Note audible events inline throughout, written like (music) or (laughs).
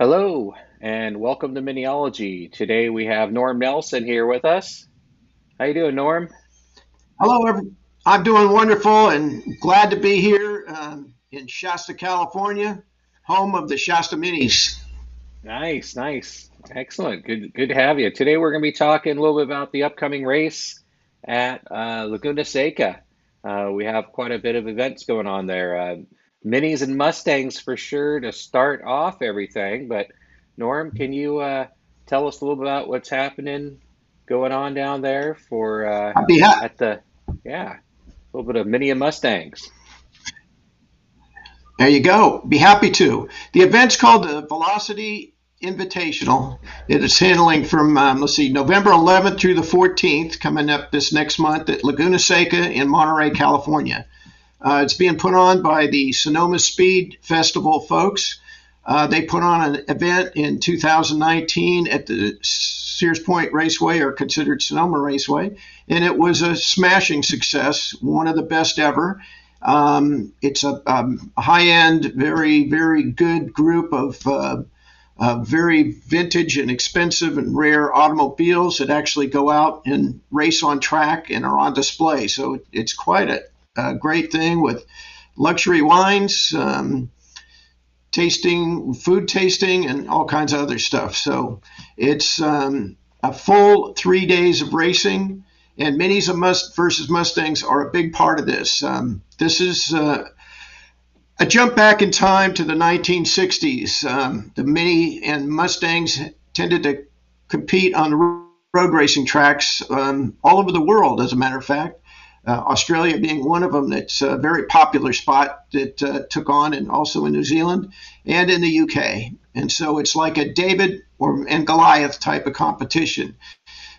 Hello, and welcome to Miniology. Today we have Norm Nelson here with us. How you doing, Norm? Hello, every- I'm doing wonderful and glad to be here um, in Shasta, California, home of the Shasta Minis. Nice, nice, excellent. Good, good to have you. Today we're going to be talking a little bit about the upcoming race at uh, Laguna Seca. Uh, we have quite a bit of events going on there. Uh, minis and Mustangs for sure to start off everything. But Norm, can you uh, tell us a little bit about what's happening going on down there for uh, at the yeah, a little bit of Mini and Mustangs. there you go. Be happy to. The event's called the Velocity Invitational. It is handling from um, let's see, November 11th through the 14th, coming up this next month at Laguna Seca in Monterey, California. Uh, it's being put on by the Sonoma Speed Festival folks. Uh, they put on an event in 2019 at the Sears Point Raceway, or considered Sonoma Raceway, and it was a smashing success, one of the best ever. Um, it's a, um, high-end, very, very good group of uh, uh, very vintage and expensive and rare automobiles that actually go out and race on track and are on display. So it's quite a, a great thing with luxury wines. Um, tasting, food tasting, and all kinds of other stuff. So it's um, a full three days of racing, and minis must versus Mustangs are a big part of this. Um, this is uh, a jump back in time to the 1960s. Um, the mini and Mustangs tended to compete on road racing tracks um, all over the world, as a matter of fact. Uh, Australia being one of them that's a very popular spot that uh, took on, and also in New Zealand and in the UK. And so it's like a David or and Goliath type of competition.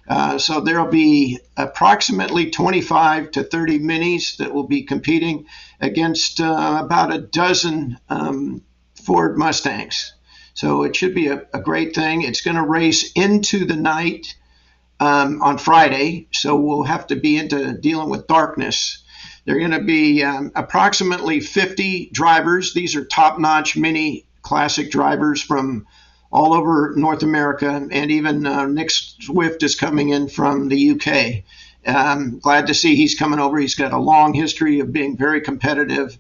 Uh, so there'll be approximately 25 to 30 minis that will be competing against uh, about a dozen um, Ford Mustangs. So it should be a, a great thing. It's going to race into the night um, on Friday, so we'll have to be into dealing with darkness. There are going to be um, approximately 50 drivers. These are top notch mini classic drivers from all over North America, and even uh, Nick Swift is coming in from the UK. Um, glad to see he's coming over. He's got a long history of being very competitive,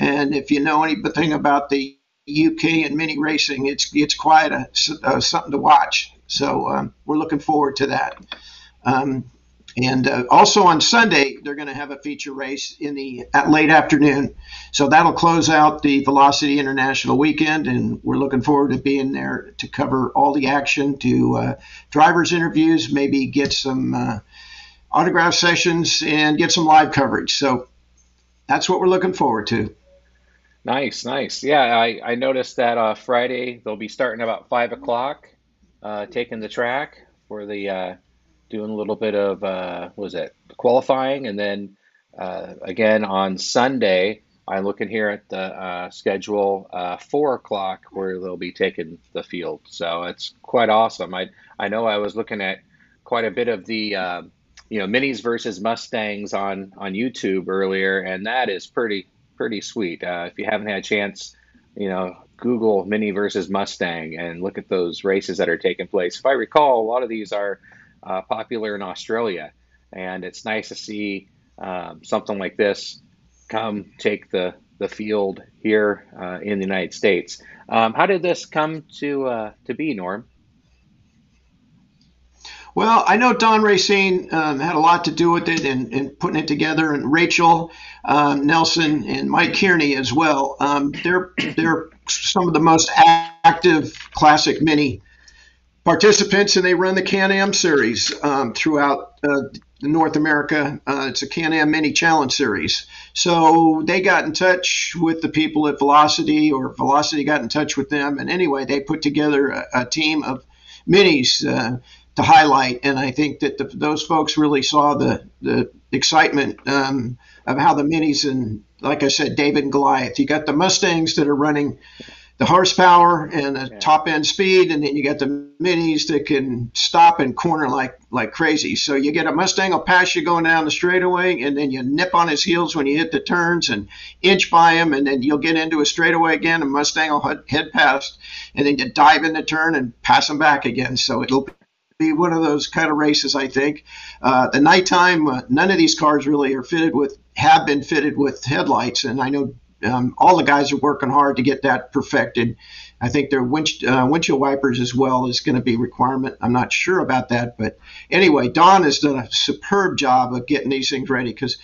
and if you know anything about the UK and mini racing, it's it's quite a, uh, something to watch. So um, we're looking forward to that. Um, and uh, also on Sunday, they're going to have a feature race in the late afternoon. So that'll close out the Velocity International weekend, and we're looking forward to being there to cover all the action, to uh, drivers' interviews, maybe get some uh, autograph sessions, and get some live coverage. So that's what we're looking forward to. Nice, nice. Yeah, I, I noticed that uh, Friday they'll be starting about five o'clock, uh, taking the track for the uh, doing a little bit of uh, was it qualifying, and then uh, again on Sunday I'm looking here at the uh, schedule uh, four o'clock where they'll be taking the field. So it's quite awesome. I I know I was looking at quite a bit of the you know minis versus Mustangs on on YouTube earlier, and that is pretty pretty sweet. Uh, if you haven't had a chance, you know Google Mini versus Mustang and look at those races that are taking place. If I recall, a lot of these are uh, popular in Australia, and it's nice to see um, something like this come take the the field here uh, in the United States. Um, how did this come to uh, to be, Norm? Well, I know Don Racine um, had a lot to do with it and, and putting it together, and Rachel um, Nelson and Mike Kearney as well. Um, they're they're some of the most active classic mini participants, and they run the Can-Am series um, throughout uh, North America. Uh, it's a Can-Am Mini Challenge series. So they got in touch with the people at Velocity, or Velocity got in touch with them, and anyway, they put together a, a team of minis uh, to highlight. And I think that the, those folks really saw the the excitement um, of how the minis and, like I said, David and Goliath. You got the Mustangs that are running the horsepower and the Yeah. top end speed, and then you got the minis that can stop and corner like like crazy. So you get a Mustang will pass you going down the straightaway, and then you nip on his heels when you hit the turns and inch by him, and then you'll get into a straightaway again, and Mustang will head- head past, and then you dive in the turn and pass him back again. So it'll be one of those kind of races, I think. Uh, the nighttime, uh, none of these cars really are fitted with, have been fitted with headlights, and I know um, all the guys are working hard to get that perfected. I think their wind, uh, windshield wipers as well is going to be requirement. I'm not sure about that, but anyway, Don has done a superb job of getting these things ready because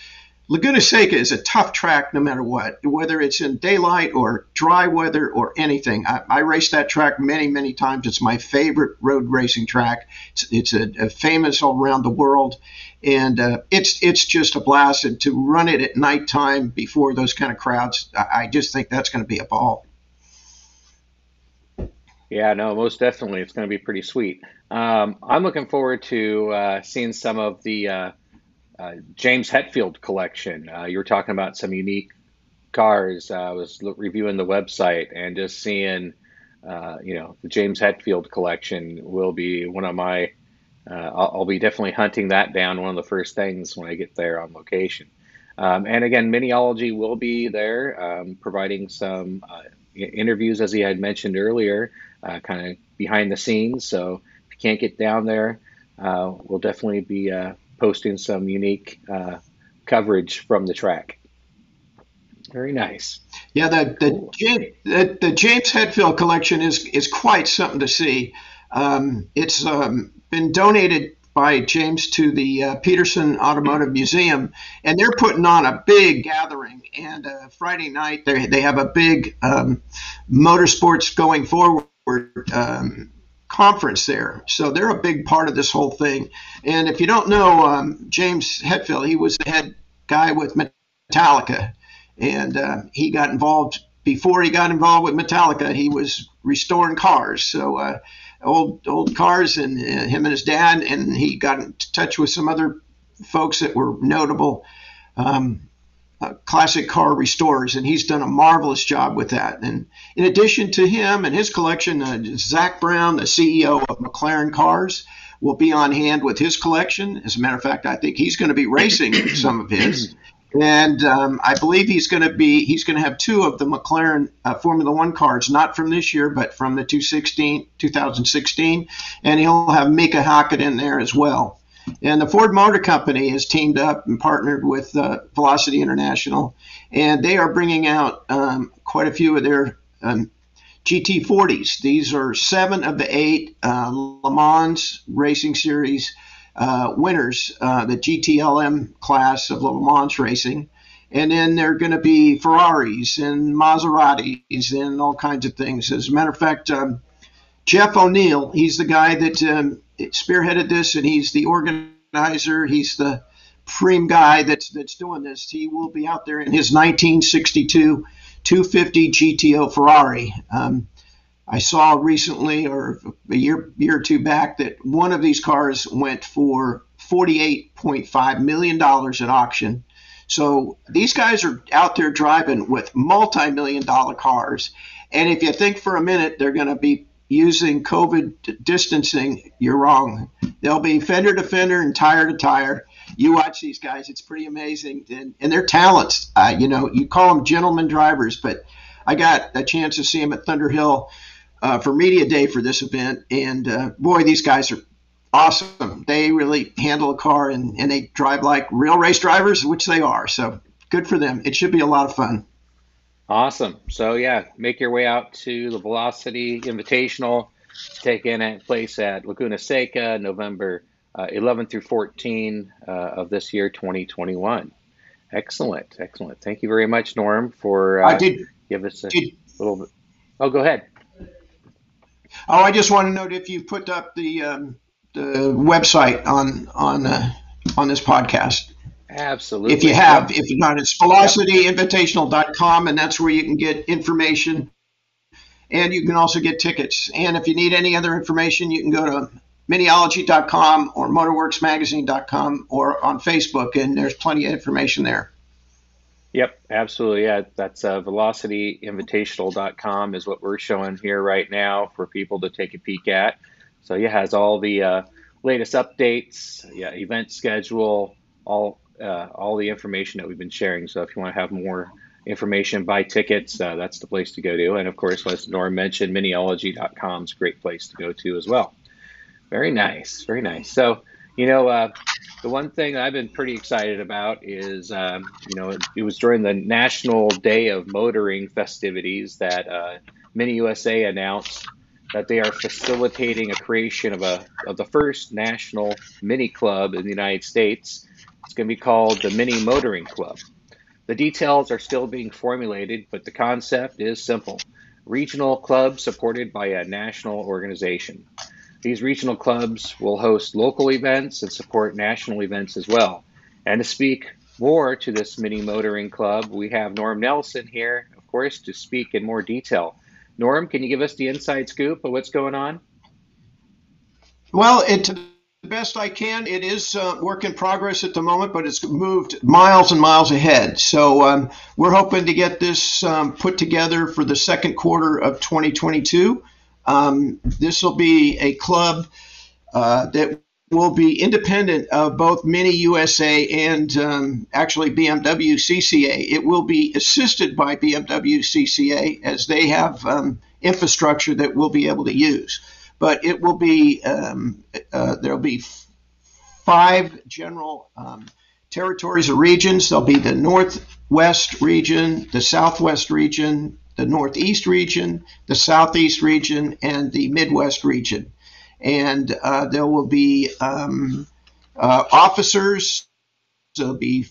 Laguna Seca is a tough track no matter what, whether it's in daylight or dry weather or anything. I, I raced that track many, many times. It's my favorite road racing track. It's, it's a, a famous all around the world, and uh, it's it's just a blast. And to run it at nighttime before those kind of crowds, I, I just think that's going to be a ball. Yeah, no, most definitely. It's going to be pretty sweet. Um, I'm looking forward to uh, seeing some of the uh, uh, James Hetfield collection. Uh, you were talking about some unique cars. Uh, I was reviewing the website and just seeing, uh, you know, the James Hetfield collection will be one of my. I'll, I'll be definitely hunting that down. One of the first things when I get there on location. Um, and again, Miniology will be there, um, providing some interviews, as he had mentioned earlier, kind of behind the scenes. So if you can't get down there, we'll definitely be posting some unique uh, coverage from the track. Very nice. Yeah, the the, Cool. James, the, the James Hetfield collection is is quite something to see. Um, it's um, been donated by James to the uh, Petersen Automotive Museum, and they're putting on a big gathering. And uh, Friday night they they have a big um, motorsports going forward um, conference there. So they're a big part of this whole thing. And if you don't know um, James Hetfield, he was the head guy with Metallica and uh, he got involved before he got involved with Metallica. He was restoring cars, so uh, old old cars, and uh, him and his dad, and he got in touch with some other folks that were notable um, uh, classic car restorers, and he's done a marvelous job with that. And in addition to him and his collection, uh, Zak Brown, the CEO of McLaren Cars. Will be on hand with his collection. As a matter of fact, I think he's going to be racing (coughs) some of his. And um, I believe he's going to be he's going to have two of the McLaren uh, Formula One cars, not from this year, but from the 2016, 2016, and he'll have Mika Häkkinen in there as well. And the Ford Motor Company has teamed up and partnered with uh, Velocity International, and they are bringing out um, quite a few of their um, GT40s. These are seven of the eight uh, Le Mans Racing Series uh, winners, uh, the GTLM class of Le Mans racing. And then there are going to be Ferraris and Maseratis and all kinds of things. As a matter of fact, um, Jeff O'Neill, he's the guy that um, spearheaded this, and he's the organizer. He's the prime guy that's that's doing this. He will be out there in his 1962 250 GTO Ferrari. Um, I saw recently, or a year year or two back, that one of these cars went for 48.5 million dollars at auction. So these guys are out there driving with multi-million dollar cars, and if you think for a minute they're going to be using COVID distancing, you're wrong. They'll be fender to fender and tire to tire. You watch these guys; it's pretty amazing, and, and their talents. Uh, you know, you call them gentleman drivers, but I got a chance to see them at Thunder Hill uh, for media day for this event, and uh, boy, these guys are awesome. They really handle a car and, and they drive like real race drivers, which they are. So good for them. It should be a lot of fun. Awesome. So yeah, make your way out to the Velocity Invitational, taking a place at Laguna Seca, November uh, 11 through 14 uh, of this year, 2021. Excellent, excellent. Thank you very much, Norm, for I uh, did. give us a did little bit. Oh, go ahead. oh, I just want to note if you put up the um, the website on on uh, on this podcast. Absolutely. If you have, if you're not, it's velocityinvitational.com, and that's where you can get information. And you can also get tickets. And if you need any other information, you can go to miniology.com or motorworksmagazine.com or on Facebook, and there's plenty of information there. Yep, absolutely. Yeah, that's uh, velocityinvitational.com is what we're showing here right now for people to take a peek at. So yeah, has all the uh, latest updates, yeah, event schedule, all uh, all the information that we've been sharing. So if you want to have more information, buy tickets, uh, that's the place to go to. And of course, as Norm mentioned, miniology.com is a great place to go to as well. Very nice, very nice. So you know, uh, the one thing I've been pretty excited about is, um, you know, it, it, was during the National Day of Motoring festivities that uh, Mini USA announced that they are facilitating a creation of a of the first national mini club in the United States. It's going to be called the Mini Motoring Club. The details are still being formulated, but the concept is simple: regional clubs supported by a national organization. These regional clubs will host local events and support national events as well. And to speak more to this mini motoring club, we have Norm Nelson here, of course, to speak in more detail. Norm, can you give us the inside scoop of what's going on? Well, it, best I can, it is uh, work in progress at the moment, but it's moved miles and miles ahead. So um, we're hoping to get this um, put together for the second quarter of 2022. Um, this will be a club uh, that will be independent of both Mini USA and um, actually BMW CCA. It will be assisted by BMW CCA as they have um, infrastructure that we'll be able to use. But it will be um, uh, there'll be five general um, territories or regions. There'll be the Northwest region, the Southwest region, the Northeast region, the Southeast region, and the Midwest region. And uh, there will be um, uh, officers. There'll be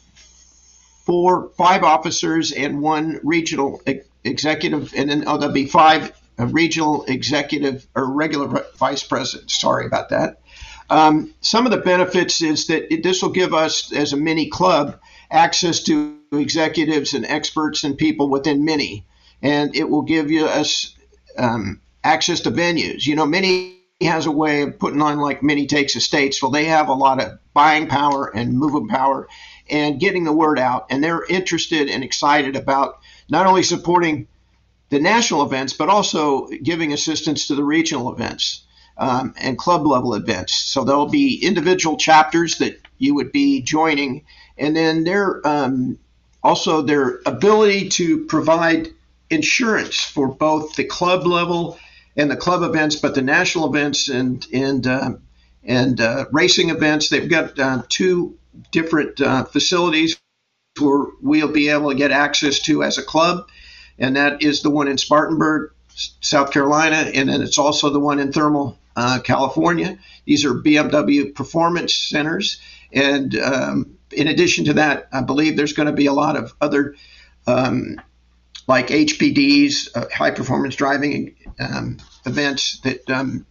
four, five officers and one regional ex- executive, and then oh, there'll be five uh, regional executive or regular vice president. Sorry about that. Um, some of the benefits is that it, this will give us, as a mini club, access to executives and experts and people within Mini and it will give you us um, access to venues. You know, Mini has a way of putting on like Mini Takes the States. Well, they have a lot of buying power and moving power and getting the word out. And they're interested and excited about not only supporting the national events, but also giving assistance to the regional events um, and club level events. So there'll be individual chapters that you would be joining. And then their um, also their ability to provide insurance for both the club level and the club events, but the national events and and uh, and uh, racing events. They've got uh, two different uh, facilities where we'll be able to get access to as a club, and that is the one in Spartanburg, South Carolina, and then it's also the one in Thermal, uh, California. These are BMW performance centers, and um, in addition to that, I believe there's going to be a lot of other um, like HPDs, uh, high performance driving um, events that um,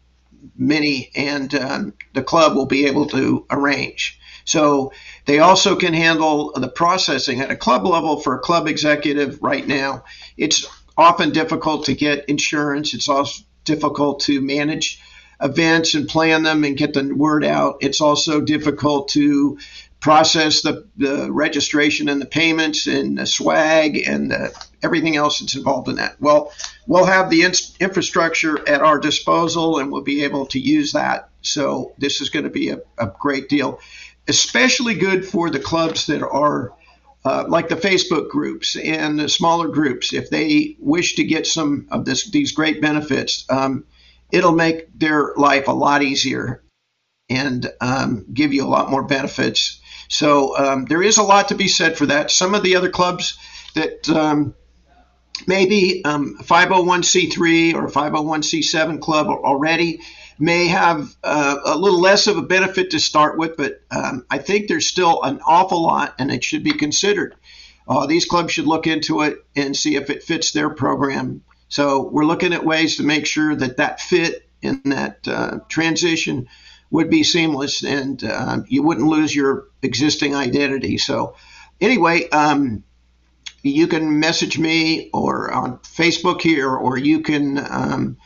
Mini and um, the club will be able to arrange. So they also can handle the processing at a club level for a club executive right now. It's often difficult to get insurance. It's also difficult to manage events and plan them and get the word out. It's also difficult to process the, the registration and the payments and the swag and the, everything else that's involved in that. Well, we'll have the in- infrastructure at our disposal and we'll be able to use that. So this is going to be a, a great deal, especially good for the clubs that are uh, like the Facebook groups and the smaller groups. If they wish to get some of this, these great benefits, um, it'll make their life a lot easier and um, give you a lot more benefits so um, there is a lot to be said for that. Some of the other clubs that um, maybe um, 501c3 or 501c7 club already may have uh, a little less of a benefit to start with, but um, I think there's still an awful lot and it should be considered. Uh, these clubs should look into it and see if it fits their program. So we're looking at ways to make sure that that fit in that uh, transition would be seamless and uh, you wouldn't lose your existing identity. So, anyway, um, you can message me or on Facebook here, or you can um,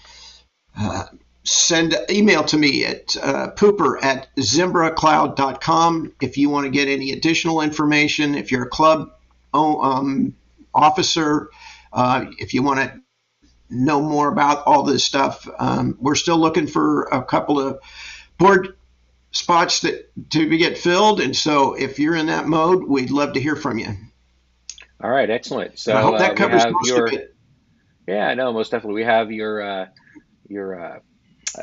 uh, send an email to me at uh, pooper at zimbracloud.com if you want to get any additional information. If you're a club um, officer. Uh, if you want to know more about all this stuff, um, we're still looking for a couple of board spots that to get filled. And so, if you're in that mode, we'd love to hear from you. All right, excellent. So I hope that uh, covers most your, of it. Yeah, no, most definitely. We have your uh, your uh, uh,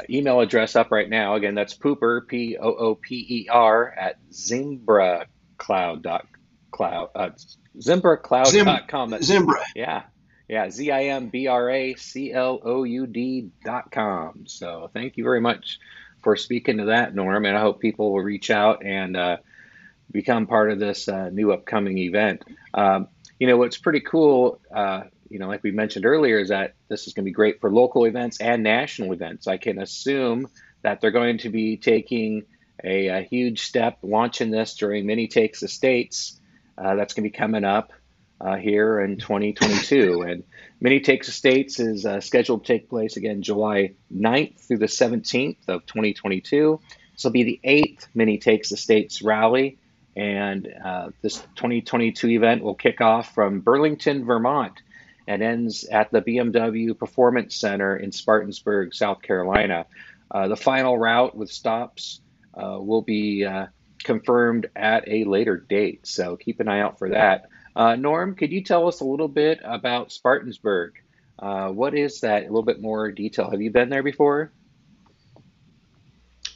email address up right now. Again, that's pooper p o o p e r at zimbracloud dot cloud uh, zimbracloud.com. That's, Zimbra. Yeah, yeah, z i m b r a c l o u d dot com. So thank you very much for speaking to that, Norm, and I hope people will reach out and uh, become part of this uh, new upcoming event. Um, you know, what's pretty cool you know, like we mentioned earlier, is that this is going to be great for local events and national events. I can assume that they're going to be taking a, a huge step launching this during Mini Takes the States. Uh, that's going to be coming up uh, here in 2022. (laughs) and Mini Takes the States is uh, scheduled to take place again July 9th through the 17th of 2022. This will be the eighth Mini Takes the States rally. And uh, this 2022 event will kick off from Burlington, Vermont and ends at the BMW Performance Center in Spartansburg, South Carolina. Uh, the final route with stops uh, will be uh, confirmed at a later date, so keep an eye out for that. Uh, Norm, could you tell us a little bit about Spartansburg? Uh, what is that? A little bit more detail. Have you been there before?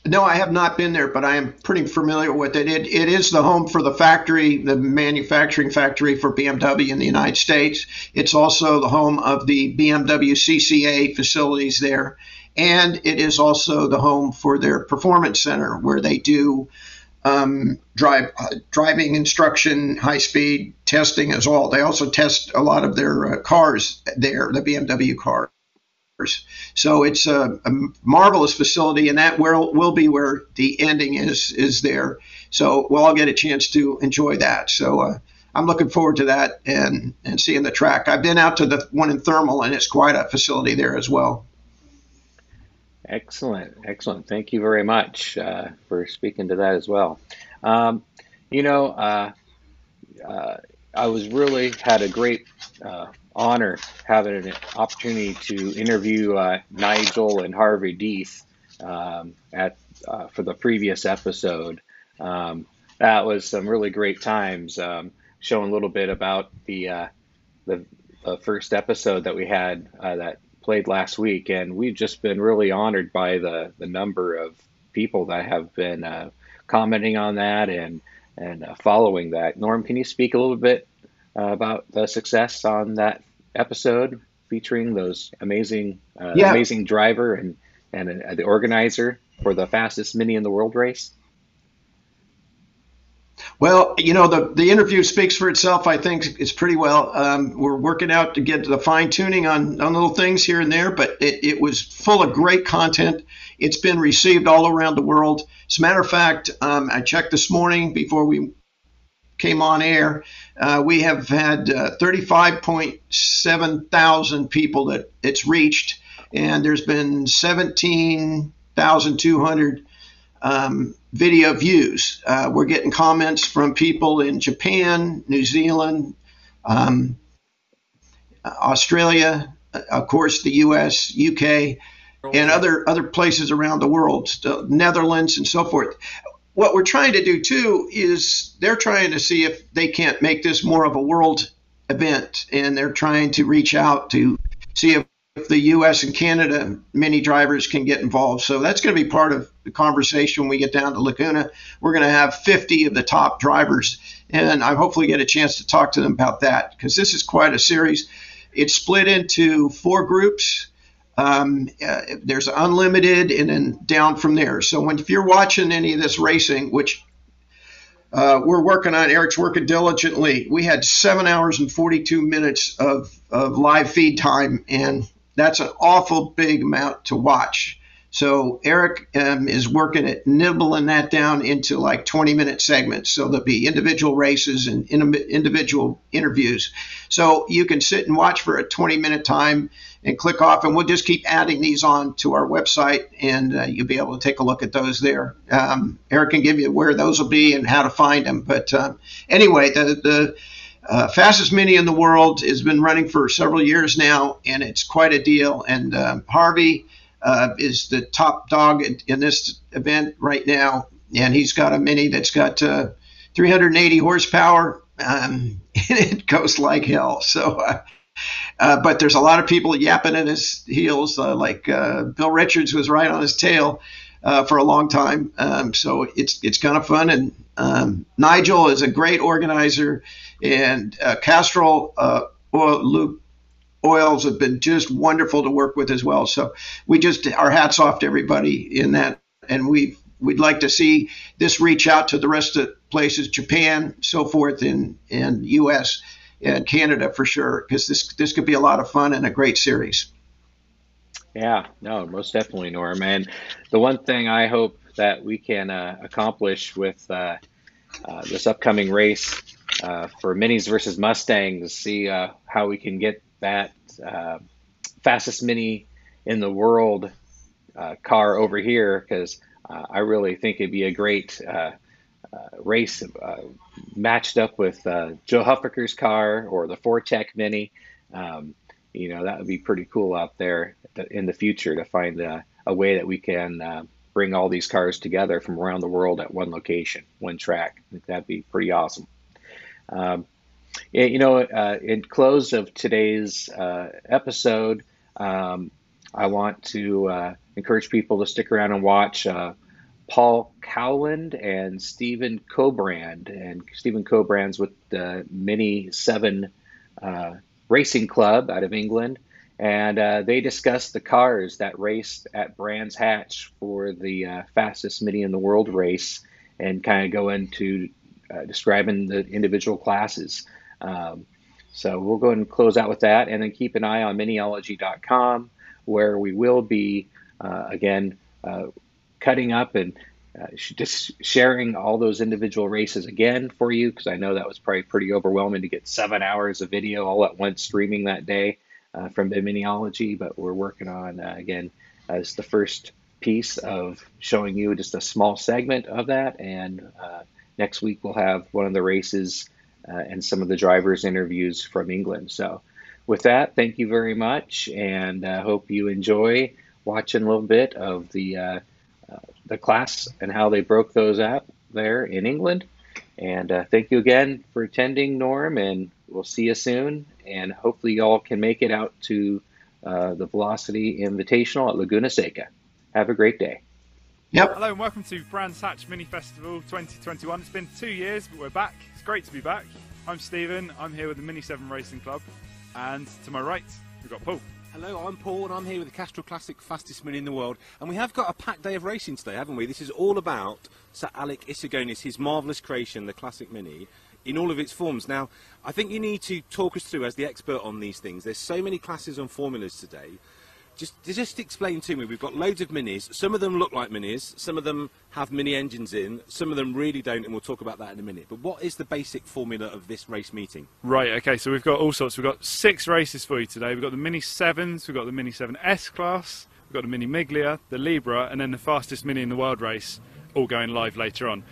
No, I have not been there, but I am pretty familiar with it. It, it is the home for the factory, the manufacturing factory for BMW in the United States. It's also the home of the BMW CCA facilities there. And it is also the home for their performance center where they do um, drive, uh, driving instruction, high speed testing as well. They also test a lot of their uh, cars there, the BMW cars. So it's a, a, marvelous facility, and that will, will be where the ending is is there. So we'll all get a chance to enjoy that. So uh, I'm looking forward to that and and seeing the track. I've been out to the one in Thermal, and it's quite a facility there as well. Excellent, excellent. Thank you very much uh, for speaking to that as well. Um, you know, uh, uh I was really had a great uh, honor having an opportunity to interview uh, Nigel and Harvey Deeth um, at uh, for the previous episode. Um, that was some really great times, um, showing a little bit about the, uh, the, the first episode that we had uh, that played last week, and we've just been really honored by the the number of people that have been uh, commenting on that and and uh, following that. Norm, can you speak a little bit uh, about the success on that episode featuring those amazing, uh, yeah. amazing driver and and uh, the organizer for the fastest mini in the world race? Well, you know, the, the interview speaks for itself. I think it's pretty well. Um, we're working out to get the fine tuning on, on little things here and there, but it, it was full of great content. It's been received all around the world. As a matter of fact, um, I checked this morning before we came on air. Uh, we have had uh, 35.7 thousand people that it's reached, and there's been 17,200 um, video views. Uh, we're getting comments from people in Japan, New Zealand, um, Australia, uh, of course, the U.S., UK, and other other places around the world, Netherlands, and so forth what we're trying to do too is they're trying to see if they can't make this more of a world event, and they're trying to reach out to see if the U.S. and Canada many drivers can get involved. So that's going to be part of the conversation when we get down to Laguna. We're going to have 50 of the top drivers, and I hopefully get a chance to talk to them about that because this is quite a series. It's split into four groups um, uh, there's unlimited and then down from there. So when if you're watching any of this racing, which uh, we're working on, Eric's working diligently. We had seven hours and 42 minutes of, of live feed time, and that's an awful big amount to watch. So Eric um, is working at nibbling that down into like 20 minute segments. So there'll be individual races and individual interviews. So you can sit and watch for a 20 minute time and click off, and we'll just keep adding these on to our website, and uh, you'll be able to take a look at those there. Um, Eric can give you where those will be and how to find them. But uh, anyway, the the uh, fastest mini in the world has been running for several years now, and it's quite a deal. And um, Harvey uh, is the top dog in, in, this event right now, and he's got a mini that's got uh, 380 horsepower, um, (laughs) and it goes like hell. So. Uh, uh, but there's a lot of people yapping at his heels, uh, like Bill Richards was right on his tail for a long time. Um, so it's it's kind of fun, and um, Nigel is a great organizer and uh, Castrol uh, oil, oils have been just wonderful to work with as well. So we just our hats off to everybody in that, and we we'd like to see this reach out to the rest of places, Japan, so forth, in in U.S. and Canada for sure, because this this could be a lot of fun and a great series. Yeah, no, most definitely, Norm. And the one thing I hope that we can uh, accomplish with uh, uh, this upcoming race uh, for minis versus Mustangs, see uh, how we can get that uh, fastest mini in the world car over here because I really think it'd be a great race matched up with Joe Huffaker's car or the Fortec Mini. Um, you know, that would be pretty cool out there in the future to find a, a way that we can bring all these cars together from around the world at one location, one track. That'd be pretty awesome. Um, you know, uh, in close of today's uh, episode, um, I want to uh, encourage people to stick around and watch uh, Paul Cowland and Stephen Cobrand. And Stephen Cobrand's with the Mini 7 uh, Racing Club out of England. And uh, they discuss the cars that raced at Brands Hatch for the fastest Mini in the world race and kind of go into uh, describing the individual classes. Um, so we'll go and close out with that, and then keep an eye on miniology.com, where we will be uh, again uh, cutting up and uh, just sharing all those individual races again for you, because I know that was probably pretty overwhelming to get seven hours of video all at once streaming that day uh, from Miniology. But we're working on uh, again as the first piece of showing you just a small segment of that and next week we'll have one of the races uh, and some of the drivers' interviews from England. So, with that, thank you very much, and I uh, hope you enjoy watching a little bit of the uh, uh the class and how they broke those up there in England. And uh, thank you again for attending, Norm, and we'll see you soon. And hopefully, y'all can make it out to uh, the Velocity Invitational at Laguna Seca. Have a great day. Yep. Hello and welcome to Brands Hatch Mini Festival 2021. It's been two years, but we're back. It's great to be back. I'm Stephen. I'm here with the Mini 7 Racing Club. And to my right, we've got Paul. Hello, I'm Paul and I'm here with the Castrol Classic fastest mini in the world. And we have got a packed day of racing today, haven't we? This is all about Sir Alec Issigonis, his marvellous creation, the Classic Mini, in all of its forms. Now, I think you need to talk us through, as the expert on these things, there's so many classes and formulas today just just explain to me. We've got loads of minis. Some of them look like minis. Some of them have mini engines in. Some of them really don't, and we'll talk about that in a minute. But what is the basic formula of this race meeting? Right. Okay. So we've got all sorts. We've got six races for you today. We've got the Mini Sevens. We've got the Mini Seven S class. We've got the Mini Miglia, the Libra, and then the fastest Mini in the world race, all going live later on.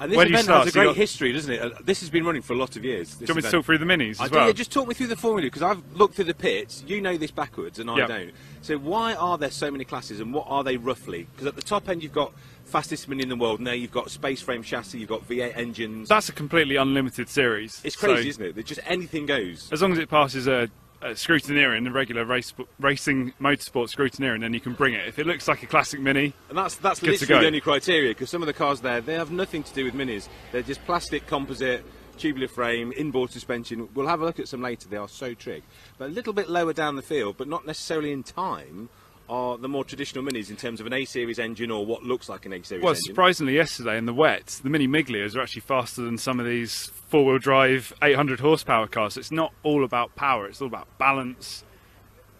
And this Where event has a great got... history, doesn't it? Uh, this has been running for a lot of years. Do you want me to talk through the minis as I well? Do, yeah, just talk me through the formula because I've looked through the pits. You know this backwards, and I yep. don't. So why are there so many classes, and what are they roughly? Because at the top end you've got fastest mini in the world. Now you've got space frame chassis, you've got V8 engines. That's a completely unlimited series. It's crazy, so isn't it? That just anything goes. As long as it passes a uh, scrutineering, the regular race, racing motorsport scrutineering, then you can bring it. If it looks like a classic Mini, and that's that's literally the only criteria because some of the cars there they have nothing to do with Minis. They're just plastic composite tubular frame, inboard suspension. We'll have a look at some later. They are so trick, but a little bit lower down the field, but not necessarily in time are the more traditional minis in terms of an A series engine or what looks like an A series well, engine? surprisingly, yesterday in the wet, the Mini Miglias are actually faster than some of these four wheel drive 800 horsepower cars. So it's not all about power, it's all about balance,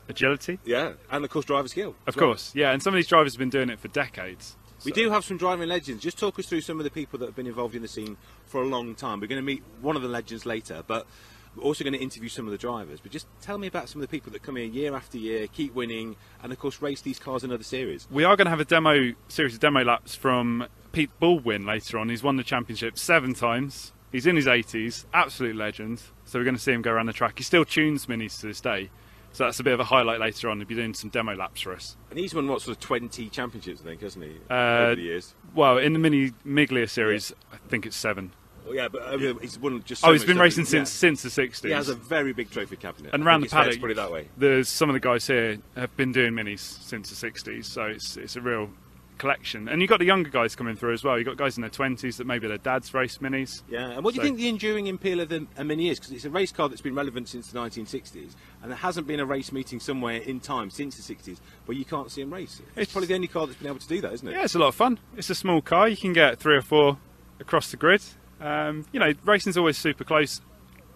agility. Yeah, and of course, driver skill. Of well. course, yeah, and some of these drivers have been doing it for decades. We do have some driving legends. Just talk us through some of the people that have been involved in the scene for a long time. We're going to meet one of the legends later, but we're also going to interview some of the drivers, but just tell me about some of the people that come here year after year, keep winning, and of course race these cars in other series. We are going to have a demo series of demo laps from Pete Baldwin later on. He's won the championship seven times He's in his 80s, absolute legend. So we're going to see him go around the track. He still tunes minis to this day. So that's a bit of a highlight later on. He'll be doing some demo laps for us. And he's won what sort of twenty championships, I think, hasn't he? Uh, over the years. Well, in the Mini Miglia series, I think it's seven. Yeah, but uh, he's won just. oh, he's been racing yeah. since since the 60s. He has a very big trophy cabinet. and I around the paddock, put it that way. there's some of the guys here have been doing minis since the 60s, so it's it's a real collection. And you've got the younger guys coming through as well. You've got guys in their 20s that maybe their dads race minis. Yeah, and what do you So- think the enduring appeal of the a Mini is? Because it's a race car that's been relevant since the 1960s, and there hasn't been a race meeting somewhere in time since the 60s where you can't see them race. It's, It's- probably the only car that's been able to do that, isn't it? Yeah, it's a lot of fun. It's a small car. You can get three or four across the grid. Um, you know, racing's always super close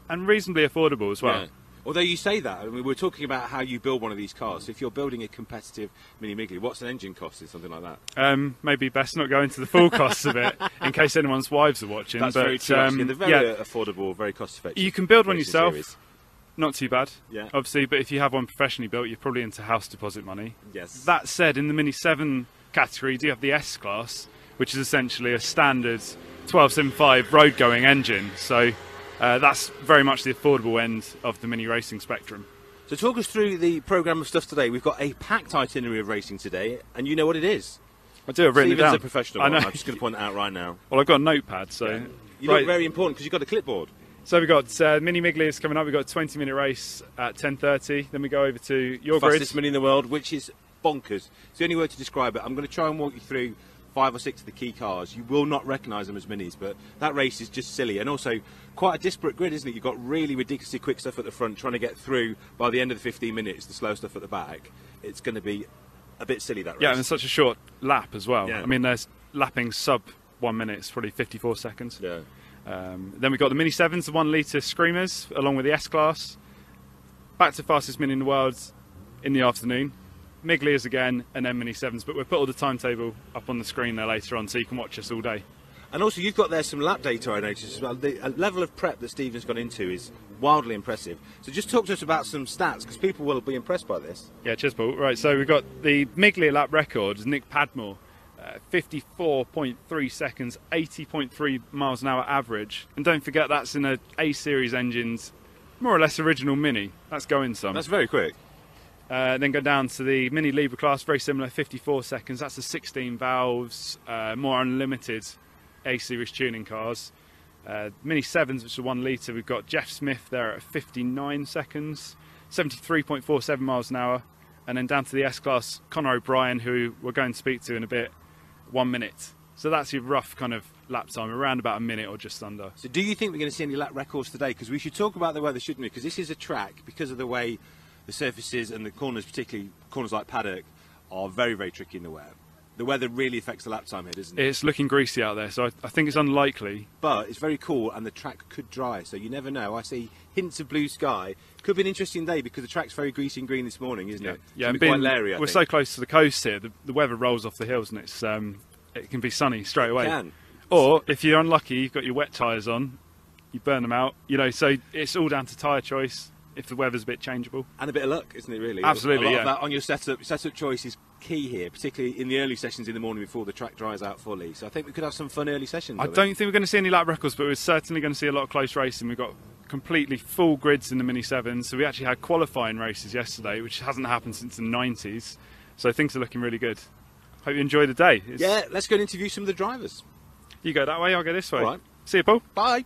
and reasonably affordable as well. Yeah. Although you say that, I mean, we're talking about how you build one of these cars. If you're building a competitive Mini Migli, what's an engine cost or something like that? Um, maybe best not go into the full costs of it in (laughs) case anyone's wives are watching. That's but, very true. um. They're very yeah, affordable, very cost effective. You can build one yourself. series. not too bad. Yeah. Obviously, but if you have one professionally built, you're probably into house deposit money. Yes. That said, in the Mini 7 category, do you have the S class, which is essentially a standard 1275 road going engine. So uh, that's very much the affordable end of the Mini racing spectrum. So talk us through the programme of stuff today. We've got a packed itinerary of racing today, and you know what it is. I do have written it Stephen's down. a professional. I know. I'm just going to point that out right now. Well, I've got a notepad, so. You Right. look very important because you've got a clipboard. So we've got uh, Mini Miglias coming up. We've got a 20 minute race at 10.30. Then we go over to your grid. Fastest mini in the world, which is bonkers. It's the only word to describe it. I'm going to try and walk you through five or six of the key cars. You will not recognise them as minis, but that race is just silly. And also, quite a disparate grid, isn't it? You've got really ridiculously quick stuff at the front, trying to get through by the end of the 15 minutes, the slow stuff at the back. It's going to be a bit silly, that race. Yeah, and it's such a short lap as well. Yeah. I mean, there's lapping sub one minute, it's probably 54 seconds. yeah. Um, then we've got the Mini 7s, the 1 litre Screamers, along with the S Class. Back to fastest Mini in the world in the afternoon. Miglias again, and then Mini 7s. But we'll put all the timetable up on the screen there later on so you can watch us all day. And also, you've got there some lap data I noticed as well. The uh, level of prep that Stephen's gone into is wildly impressive. So just talk to us about some stats because people will be impressed by this. Yeah, cheers, Paul. Right, so we've got the Miglia lap record, is Nick Padmore. Uh, 54.3 seconds, 80.3 miles an hour average. And don't forget that's in a A series engines, more or less original Mini. That's going some. That's very quick. Uh, then go down to the Mini Libra class, very similar, 54 seconds. That's the 16 valves, uh, more unlimited A series tuning cars. Uh, Mini 7s, which are 1 litre, we've got Jeff Smith there at 59 seconds, 73.47 miles an hour. And then down to the S class, Conor O'Brien, who we're going to speak to in a bit, 1 minute. So that's your rough kind of lap time, around about a minute or just under. So do you think we're going to see any lap records today? Because we should talk about the weather, shouldn't we? Because this is a track, because of the way the surfaces and the corners, particularly corners like Paddock, are very, very tricky in the weather. The weather really affects the lap time here, doesn't it? It's looking greasy out there, so I, I think it's unlikely But it's very cool and the track could dry, so you never know. I see hints of blue sky. Could be an interesting day because the track's very greasy and green this morning, isn't it? Yeah, and be being, leery, we're think. so close to the coast here. The, the weather rolls off the hills, and it's um, it can be sunny straight away. can. Or if you're unlucky, you've got your wet tyres on, you burn them out. You know, so it's all down to tyre choice. If the weather's a bit changeable, And a bit of luck, isn't it? Really, Absolutely, A lot yeah. of that on your setup. Setup choice is key here, particularly in the early sessions in the morning before the track dries out fully. So I think we could have some fun early sessions. I don't think we're going to see any lap records, but we're certainly going to see a lot of close racing. We've got completely full grids in the Mini Sevens, so we actually had qualifying races yesterday, which hasn't happened since the 90s. So things are looking really good. Hope you enjoy the day. It's- Yeah, let's go and interview some of the drivers. You go that way, I'll go this way. All right. See you, Paul. Bye.